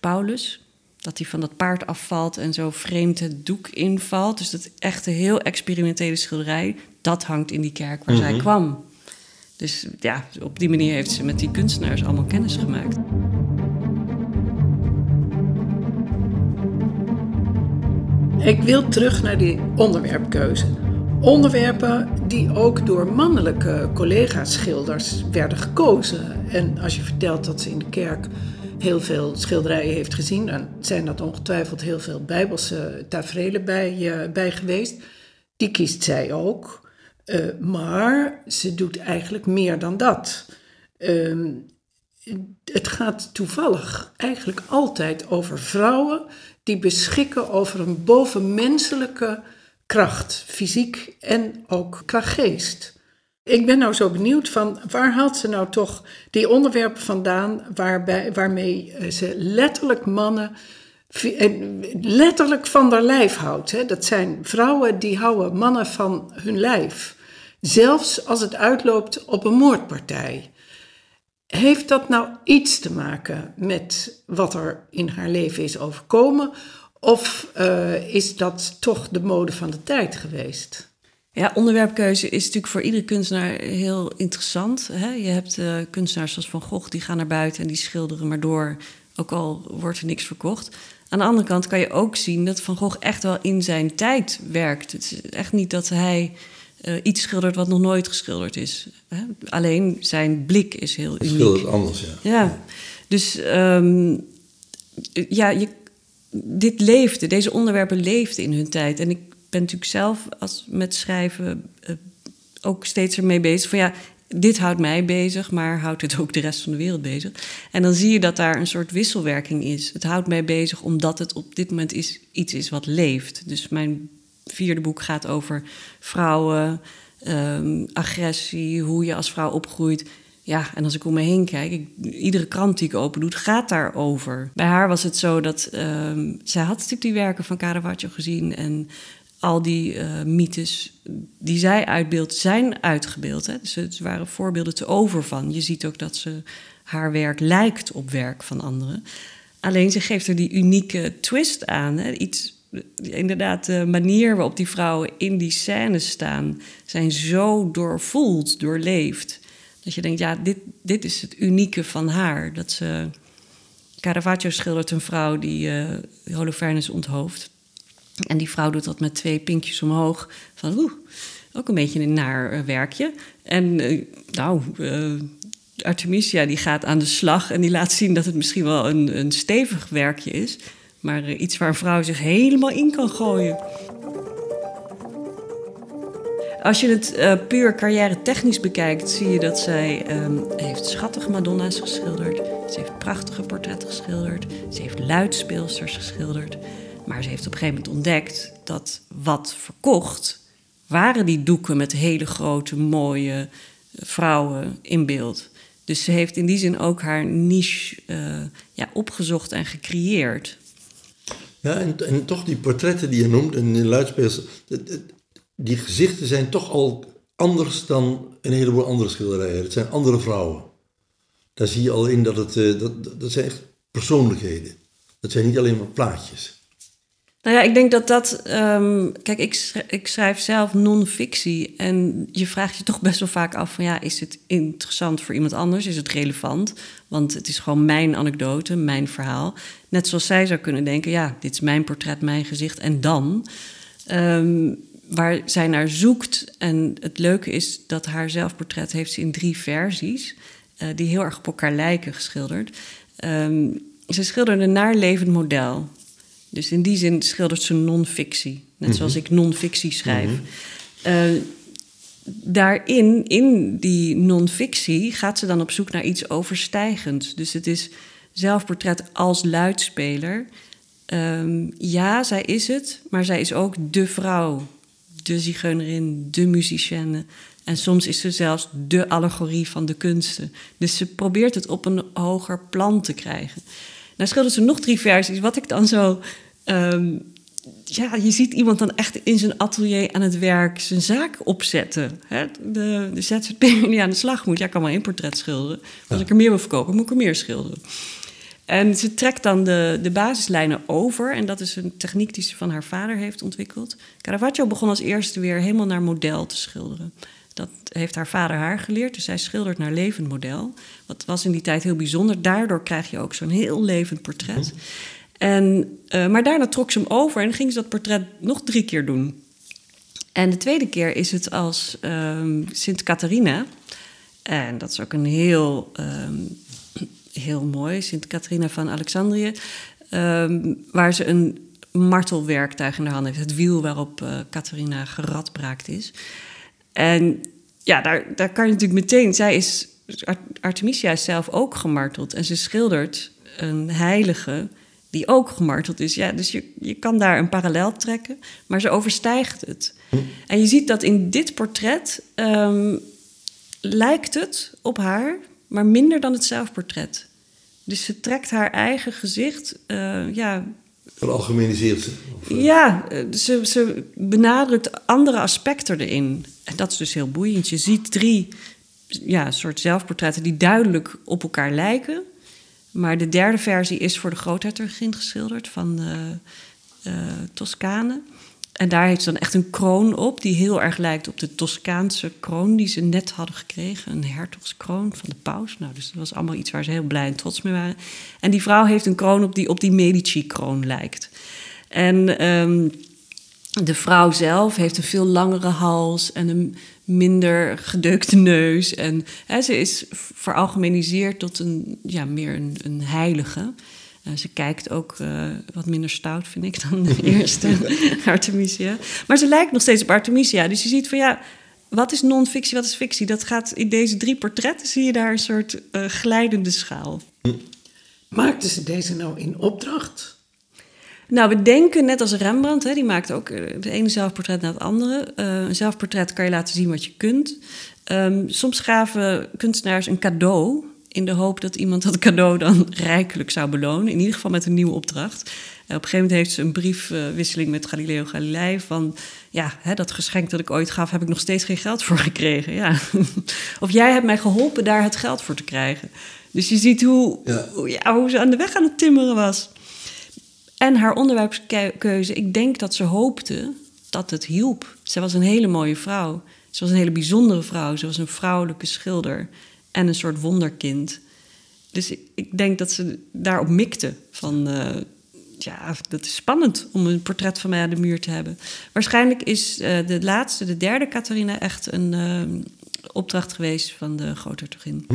Paulus. Dat hij van dat paard afvalt en zo vreemd het doek invalt. Dus dat echte heel experimentele schilderij. Dat hangt in die kerk waar zij mhm. kwam. Dus ja, op die manier heeft ze met die kunstenaars allemaal kennis gemaakt. Ik wil terug naar die onderwerpkeuze. Onderwerpen die ook door mannelijke collega-schilders werden gekozen. En als je vertelt dat ze in de kerk heel veel schilderijen heeft gezien, dan zijn dat ongetwijfeld heel veel bijbelse tafereelen bij, bij geweest. Die kiest zij ook. Uh, maar ze doet eigenlijk meer dan dat. Uh, het gaat toevallig eigenlijk altijd over vrouwen die beschikken over een bovenmenselijke kracht, fysiek en ook qua geest. Ik ben nou zo benieuwd van waar haalt ze nou toch die onderwerpen vandaan waarbij, waarmee eh, ze letterlijk mannen eh, letterlijk van haar lijf houdt. Hè? Dat zijn vrouwen die houden mannen van hun lijf. Zelfs als het uitloopt op een moordpartij. Heeft dat nou iets te maken met wat er in haar leven is overkomen? Of uh, is dat toch de mode van de tijd geweest? Ja, onderwerpkeuze is natuurlijk voor iedere kunstenaar heel interessant. Hè? Je hebt uh, kunstenaars zoals Van Gogh, die gaan naar buiten en die schilderen maar door, ook al wordt er niks verkocht. Aan de andere kant kan je ook zien dat Van Gogh echt wel in zijn tijd werkt. Het is echt niet dat hij uh, iets schildert wat nog nooit geschilderd is. Hè? Alleen zijn blik is heel uniek. Schildert anders, ja. Ja, dus um, ja, je, dit leefde, deze onderwerpen leefden in hun tijd. En ik ben natuurlijk zelf als, met schrijven uh, ook steeds ermee bezig. Van ja, dit houdt mij bezig, maar houdt het ook de rest van de wereld bezig. En dan zie je dat daar een soort wisselwerking is. Het houdt mij bezig omdat het op dit moment is, iets is wat leeft. Dus mijn vierde boek gaat over vrouwen, um, agressie, hoe je als vrouw opgroeit. Ja, en als ik om me heen kijk, ik, iedere krant die ik open doe, gaat daarover. Bij haar was het zo dat um, zij had natuurlijk die werken van Caravaggio gezien en al die uh, mythes die zij uitbeeldt, zijn uitgebeeld. Hè? Dus het waren voorbeelden te over van. Je ziet ook dat ze haar werk lijkt op werk van anderen. Alleen ze geeft er die unieke twist aan. Hè? Iets, inderdaad, de manier waarop die vrouwen in die scènes staan, zijn zo doorvoeld, doorleefd. Dat je denkt, ja, dit, dit is het unieke van haar. Dat. Caravaggio schildert een vrouw die uh, Holofernes onthoofd. En die vrouw doet dat met twee pinkjes omhoog. Van oeh, ook een beetje een naar eh, werkje. En uh, nou, Artemisia die gaat aan de slag en die laat zien dat het misschien wel een, een stevig werkje is. Maar iets waar een vrouw zich helemaal in kan gooien. Als je het uh, puur carrière technisch bekijkt, zie je dat zij um, heeft schattige Madonna's geschilderd. Ze heeft prachtige portretten geschilderd. Ze heeft luidspeelsters geschilderd. Maar ze heeft op een gegeven moment ontdekt dat wat verkocht, waren die doeken met hele grote, mooie vrouwen in beeld. Dus ze heeft in die zin ook haar niche ja, opgezocht en gecreëerd. Ja, en, en toch die portretten die je noemt en de luidspelers, die gezichten zijn toch al anders dan een heleboel andere schilderijen. Het zijn andere vrouwen. Daar zie je al in dat het, uh, dat, dat zijn echt persoonlijkheden. Dat zijn niet alleen maar plaatjes. Nou ja, ik denk dat dat. Um, kijk, ik schrijf, ik schrijf zelf non-fictie. En je vraagt je toch best wel vaak af: van ja, is het interessant voor iemand anders? Is het relevant? Want het is gewoon mijn anekdote, mijn verhaal. Net zoals zij zou kunnen denken: ja, dit is mijn portret, mijn gezicht. En dan. Um, waar zij naar zoekt. En het leuke is dat haar zelfportret heeft ze in drie versies. Uh, die heel erg op elkaar lijken geschilderd. Um, ze schilderde naar levend model. Dus in die zin schildert ze non-fictie. Net mhm. zoals ik non-fictie schrijf. Mm daarin, in die non-fictie, gaat ze dan op zoek naar iets overstijgends. Dus het is zelfportret als luidspeler. Um, ja, zij is het, maar zij is ook de vrouw, de zigeunerin, de musicienne. En soms is ze zelfs de allegorie van de kunsten. Dus ze probeert het op een hoger plan te krijgen. Nou schildert ze nog drie versies. Wat ik dan zo Um, ja, je ziet iemand dan echt in zijn atelier aan het werk zijn zaak opzetten. Hè? De, de ZZP'er die aan de slag moet. Ja, ik kan maar één portret schilderen. Als ik er meer wil verkopen, moet ik er meer schilderen. En ze trekt dan de, de basislijnen over. En dat is een techniek die ze van haar vader heeft ontwikkeld. Caravaggio begon als eerste weer helemaal naar model te schilderen. Dat heeft haar vader haar geleerd. Dus zij schildert naar levend model. Wat was in die tijd heel bijzonder. Daardoor krijg je ook zo'n heel levend portret. Mhm. En, uh, maar daarna trok ze hem over en ging ze dat portret nog drie keer doen. En de tweede keer is het als um, Sint Catharina. En dat is ook een heel, um, heel mooi, Sint Catharina van Alexandrië. Um, waar ze een martelwerktuig in de hand heeft. Het wiel waarop uh, Catharina geradbraakt is. En ja, daar, daar kan je natuurlijk meteen... Zij is, Artemisia is zelf ook gemarteld. En ze schildert een heilige die ook gemarteld is. Ja, dus je, je kan daar een parallel trekken, maar ze overstijgt het. Hm. En je ziet dat in dit portret um, lijkt het op haar, maar minder dan het zelfportret. Dus ze trekt haar eigen gezicht, uh, ja... Veralgemeniseert ze? Of, ja, eh, ze, ze benadrukt andere aspecten erin. En dat is dus heel boeiend. Je ziet drie ja, soort zelfportretten die duidelijk op elkaar lijken... Maar de derde versie is voor de groothertogin geschilderd van uh, Toscane. En daar heeft ze dan echt een kroon op, die heel erg lijkt op de Toscaanse kroon die ze net hadden gekregen. Een hertogskroon van de paus. Nou, dus dat was allemaal iets waar ze heel blij en trots mee waren. En die vrouw heeft een kroon op die op die Medici-kroon lijkt. En um, de vrouw zelf heeft een veel langere hals en een minder gedeukte neus. En hè, ze is veralgemeniseerd tot een, ja, meer een, een heilige. Uh, ze kijkt ook uh, wat minder stout, vind ik, dan de eerste Artemisia. Maar ze lijkt nog steeds op Artemisia. Dus je ziet van ja, wat is non-fictie, wat is fictie? Dat gaat in deze drie portretten, zie je daar een soort uh, glijdende schaal. Maakte ze deze nou in opdracht? Nou, we denken net als Rembrandt, hè, die maakt ook het ene zelfportret na het andere. Uh, een zelfportret kan je laten zien wat je kunt. Um, soms gaven kunstenaars een cadeau In de hoop dat iemand dat cadeau dan rijkelijk zou belonen. In ieder geval met een nieuwe opdracht. En op een gegeven moment heeft ze een briefwisseling met Galileo Galilei van... ja, hè, dat geschenk dat ik ooit gaf, heb ik nog steeds geen geld voor gekregen. Ja. of jij hebt mij geholpen daar het geld voor te krijgen. Dus je ziet hoe, Ja. hoe, ja, hoe ze aan de weg aan het timmeren was. En haar onderwerpskeuze, ik denk dat ze hoopte dat het hielp. Ze was een hele mooie vrouw. Ze was een hele bijzondere vrouw. Ze was een vrouwelijke schilder en een soort wonderkind. Dus ik, denk dat ze daarop mikte van... eh, ja, dat is spannend om een portret van mij aan de muur te hebben. Waarschijnlijk is eh, de laatste, de derde Catharina... echt een eh, opdracht geweest van de groothertogin.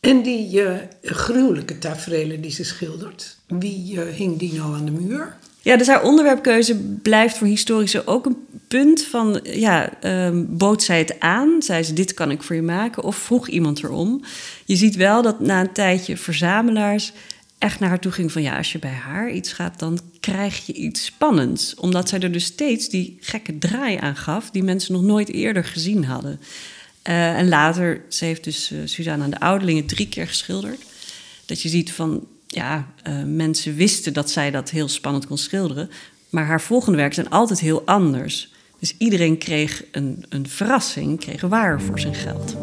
En die gruwelijke tafereelen die ze schildert, wie eh, hing die nou aan de muur? Ja, dus haar onderwerpkeuze blijft voor historici ook een punt van... ja, ehm, bood zij het aan? Zei ze, dit kan ik voor je maken? Of vroeg iemand erom? Je ziet wel dat na een tijdje verzamelaars echt naar haar toe ging van... ja, als je bij haar iets gaat, dan krijg je iets spannends. Omdat zij er dus steeds die gekke draai aan gaf... die mensen nog nooit eerder gezien hadden. Eh, en later, ze heeft dus uh, Suzanne aan de Ouderlingen drie keer geschilderd. Dat je ziet van, ja, uh, mensen wisten dat zij dat heel spannend kon schilderen. Maar haar volgende werken zijn altijd heel anders. Dus iedereen kreeg een, een verrassing, kreeg waar voor zijn geld.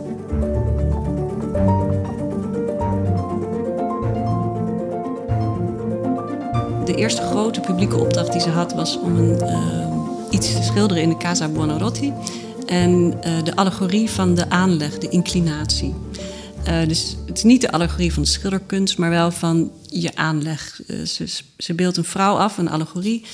De eerste grote publieke opdracht die ze had was om een, uh, iets te schilderen in de Casa Buonarroti. En uh, de allegorie van de aanleg, de inclinatie. Uh, dus het is niet de allegorie van de schilderkunst, maar wel van je aanleg. Uh, ze, ze beeldt een vrouw af, een allegorie.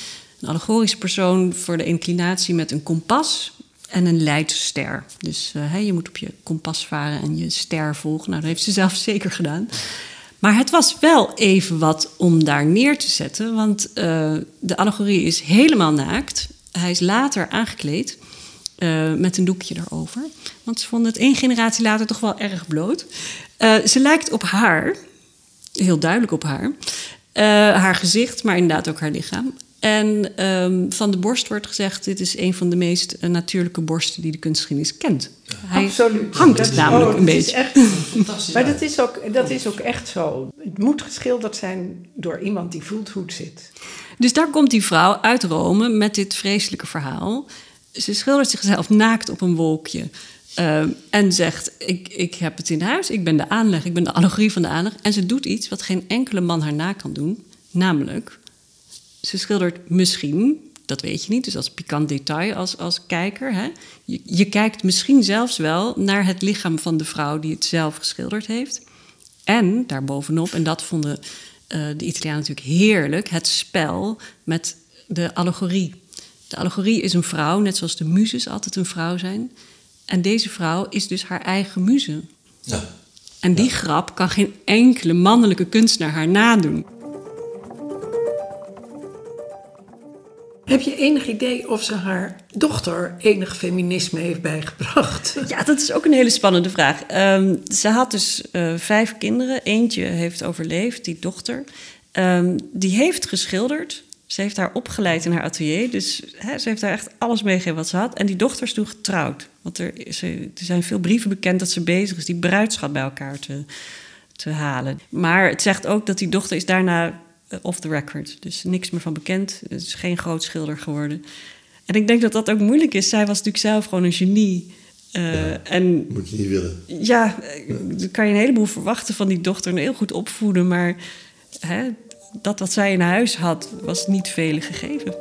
Een allegorische persoon voor de inclinatie met een kompas en een leidster. Dus hey, je moet op je kompas varen en je ster volgen. Nou, dat heeft ze zelf zeker gedaan. Maar het was wel even wat om daar neer te zetten, want de allegorie is helemaal naakt. Hij is later aangekleed. Uh, met een doekje erover. Want ze vonden het één generatie later toch wel erg bloot. Uh, ze lijkt op haar, heel duidelijk op haar. Uh, haar gezicht, maar inderdaad ook haar lichaam. En um, van de borst wordt gezegd: dit is een van de meest natuurlijke borsten die de kunstgeschiedenis kent. Ja. Hij Absoluut. hangt dat, namelijk oh, een beetje. Echt, maar dat is, ook, dat is ook echt zo. Het moet geschilderd zijn door iemand die voelt hoe het zit. Dus daar komt die vrouw uit Rome met dit vreselijke verhaal ze schildert zichzelf naakt op een wolkje. Uh, en zegt: ik, ik heb het in huis, ik ben de aanleg, ik ben de allegorie van de aanleg. En ze doet iets wat geen enkele man haar na kan doen. Namelijk, ze schildert misschien, dat weet je niet, dus als pikant detail als, als kijker. Hè, je, kijkt misschien zelfs wel naar het lichaam van de vrouw die het zelf geschilderd heeft. En daarbovenop, en dat vonden uh, de Italianen natuurlijk heerlijk, het spel met de allegorie. De allegorie is een vrouw, net zoals de muzes altijd een vrouw zijn. En deze vrouw is dus haar eigen muze. Ja. En die ja. grap kan geen enkele mannelijke kunstenaar haar nadoen. Heb je enig idee of ze haar dochter enig feminisme heeft bijgebracht? Ja, dat is ook een hele spannende vraag. Um, ze had dus uh, vijf kinderen. Eentje heeft overleefd, die dochter. Um, die heeft geschilderd. Ze heeft haar opgeleid in haar atelier. Dus hè, ze heeft daar echt alles meegegeven wat ze had. En die dochter is toen getrouwd. Want er, ze, er zijn veel brieven bekend dat ze bezig is die bruidschat bij elkaar te, te halen. Maar het zegt ook dat die dochter is daarna off the record. Dus niks meer van bekend. Het is geen groot schilder geworden. En ik denk dat dat ook moeilijk is. Zij was natuurlijk zelf gewoon een genie. Uh, ja, en, moet je niet willen. Ja, dan kan je een heleboel verwachten van die dochter. En heel goed opvoeden. Maar hè, dat wat zij in huis had, was niet vele gegeven.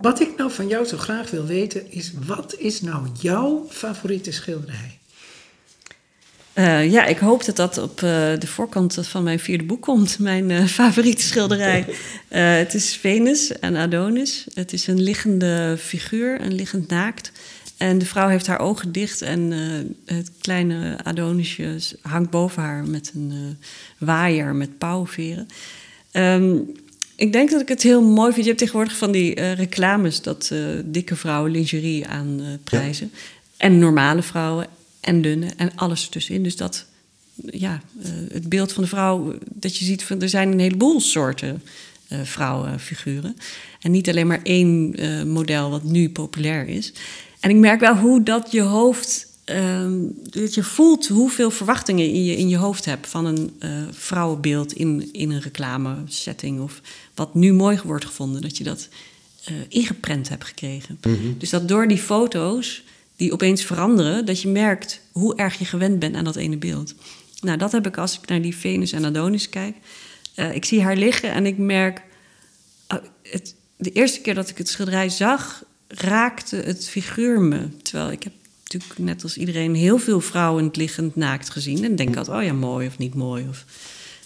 Wat ik nou van jou zo graag wil weten is: wat is nou jouw favoriete schilderij? Uh, ja, ik hoop dat dat op uh, de voorkant van mijn vierde boek komt. Mijn uh, favoriete schilderij. het is Venus en Adonis. Het is een liggende figuur, een liggend naakt. En de vrouw heeft haar ogen dicht en uh, het kleine Adonisje hangt boven haar met een uh, waaier met pauwveren. Um, ik denk dat ik het heel mooi vind. Je hebt tegenwoordig van die uh, reclames dat dikke vrouwen lingerie aanprijzen. Ja. En normale vrouwen en dunne en alles ertussenin. Dus dat, ja, het beeld van de vrouw, dat je ziet van er zijn een heleboel soorten vrouwenfiguren. En niet alleen maar één model wat nu populair is. En ik merk wel hoe dat je hoofd ehm, dat je voelt hoeveel verwachtingen in je, in je hoofd hebt van een uh, vrouwenbeeld in, in een reclamesetting. Of wat nu mooi wordt gevonden, dat je dat uh, ingeprent hebt gekregen. Mhm. Dus dat door die foto's die opeens veranderen, dat je merkt hoe erg je gewend bent aan dat ene beeld. Nou, dat heb ik als ik naar die Venus en Adonis kijk. Uh, ik zie haar liggen en ik merk. Uh, het, de eerste keer dat ik het schilderij zag, raakte het figuur me. Terwijl ik heb natuurlijk net als iedereen heel veel vrouwen het liggend naakt gezien. En denk altijd, oh ja, mooi of niet mooi. Of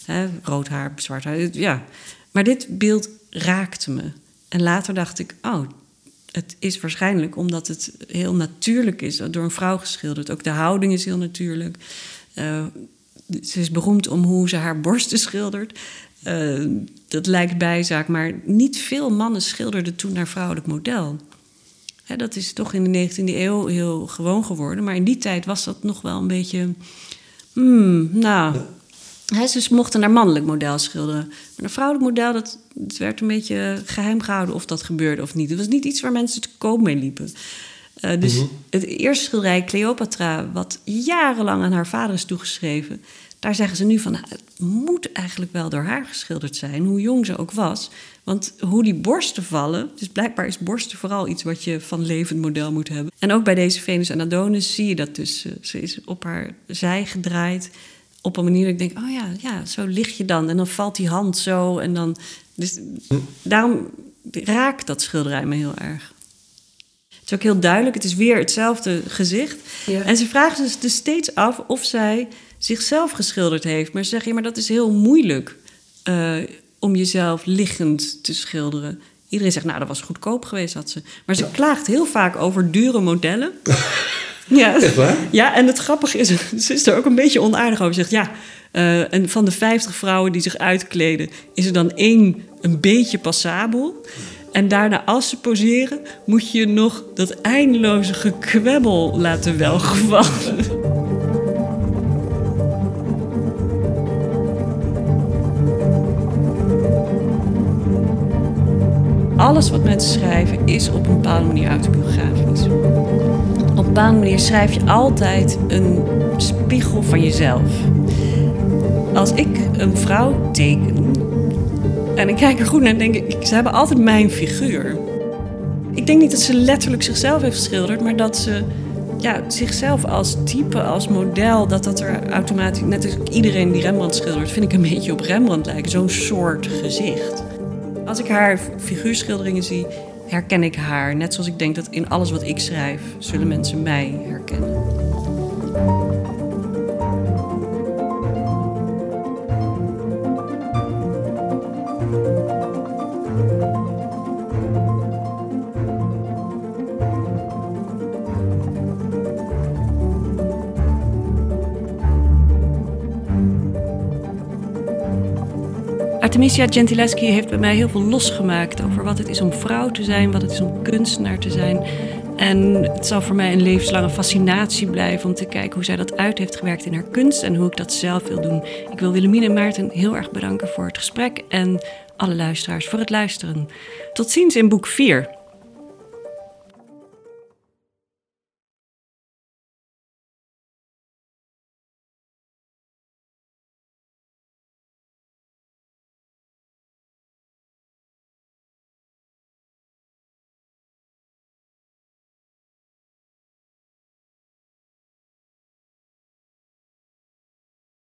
hè, rood haar, zwart haar. Ja. Maar dit beeld raakte me. En later dacht ik, oh, het is waarschijnlijk omdat het heel natuurlijk is, door een vrouw geschilderd. Ook de houding is heel natuurlijk. Uh, ze is beroemd om hoe ze haar borsten schildert. Uh, dat lijkt bijzaak, maar niet veel mannen schilderden toen naar vrouwelijk model. Hè, dat is toch in de 19e eeuw heel gewoon geworden, maar in die tijd was dat nog wel een beetje. Hmm, nou, ze mochten naar mannelijk model schilderen. Maar naar vrouwelijk model, dat, het werd een beetje geheim gehouden of dat gebeurde of niet. Het was niet iets waar mensen te koop mee liepen. Uh, dus mhm. het eerste schilderij, Cleopatra, wat jarenlang aan haar vader is toegeschreven... daar zeggen ze nu van, nou, het moet eigenlijk wel door haar geschilderd zijn... hoe jong ze ook was. Want hoe die borsten vallen... dus blijkbaar is borsten vooral iets wat je van levend model moet hebben. En ook bij deze Venus en Adonis zie je dat dus. Ze is op haar zij gedraaid op een manier dat ik denk, oh ja, ja, zo lig je dan. En dan valt die hand zo en dan... Dus daarom raakt dat schilderij me heel erg. Het is ook heel duidelijk, het is weer hetzelfde gezicht. En ze vragen zich dus steeds af of zij zichzelf geschilderd heeft. Maar ze zeggen, ja, maar dat is heel moeilijk uh, om jezelf liggend te schilderen. Iedereen zegt, nou, dat was goedkoop geweest, had ze. Maar ze klaagt heel vaak over dure modellen. Ja. Echt waar? Ja, en het grappige is, ze is er ook een beetje onaardig over. Ze zegt, ja, uh, en van de 50 vrouwen die zich uitkleden... is er dan één een beetje passabel... En daarna, als ze poseren, moet je nog dat eindeloze gekwebbel laten welgevallen. Alles wat mensen schrijven is op een bepaalde manier autobiografisch een bepaalde manier schrijf je altijd een spiegel van jezelf. Als ik een vrouw teken en ik kijk er goed naar en denk ik, ze hebben altijd mijn figuur. Ik denk niet dat ze letterlijk zichzelf heeft geschilderd, maar dat ze ja, zichzelf als type, als model, dat dat er automatisch, net als iedereen die Rembrandt schildert, vind ik een beetje op Rembrandt lijken. Zo'n soort gezicht. Als ik haar figuurschilderingen zie, herken ik haar. Net zoals ik denk dat in alles wat ik schrijf, zullen mensen mij herkennen. Artemisia Gentileschi heeft bij mij heel veel losgemaakt over wat het is om vrouw te zijn, wat het is om kunstenaar te zijn. En het zal voor mij een levenslange fascinatie blijven om te kijken hoe zij dat uit heeft gewerkt in haar kunst en hoe ik dat zelf wil doen. Ik wil Willemine en Maarten heel erg bedanken voor het gesprek en alle luisteraars voor het luisteren. Tot ziens in boek 4.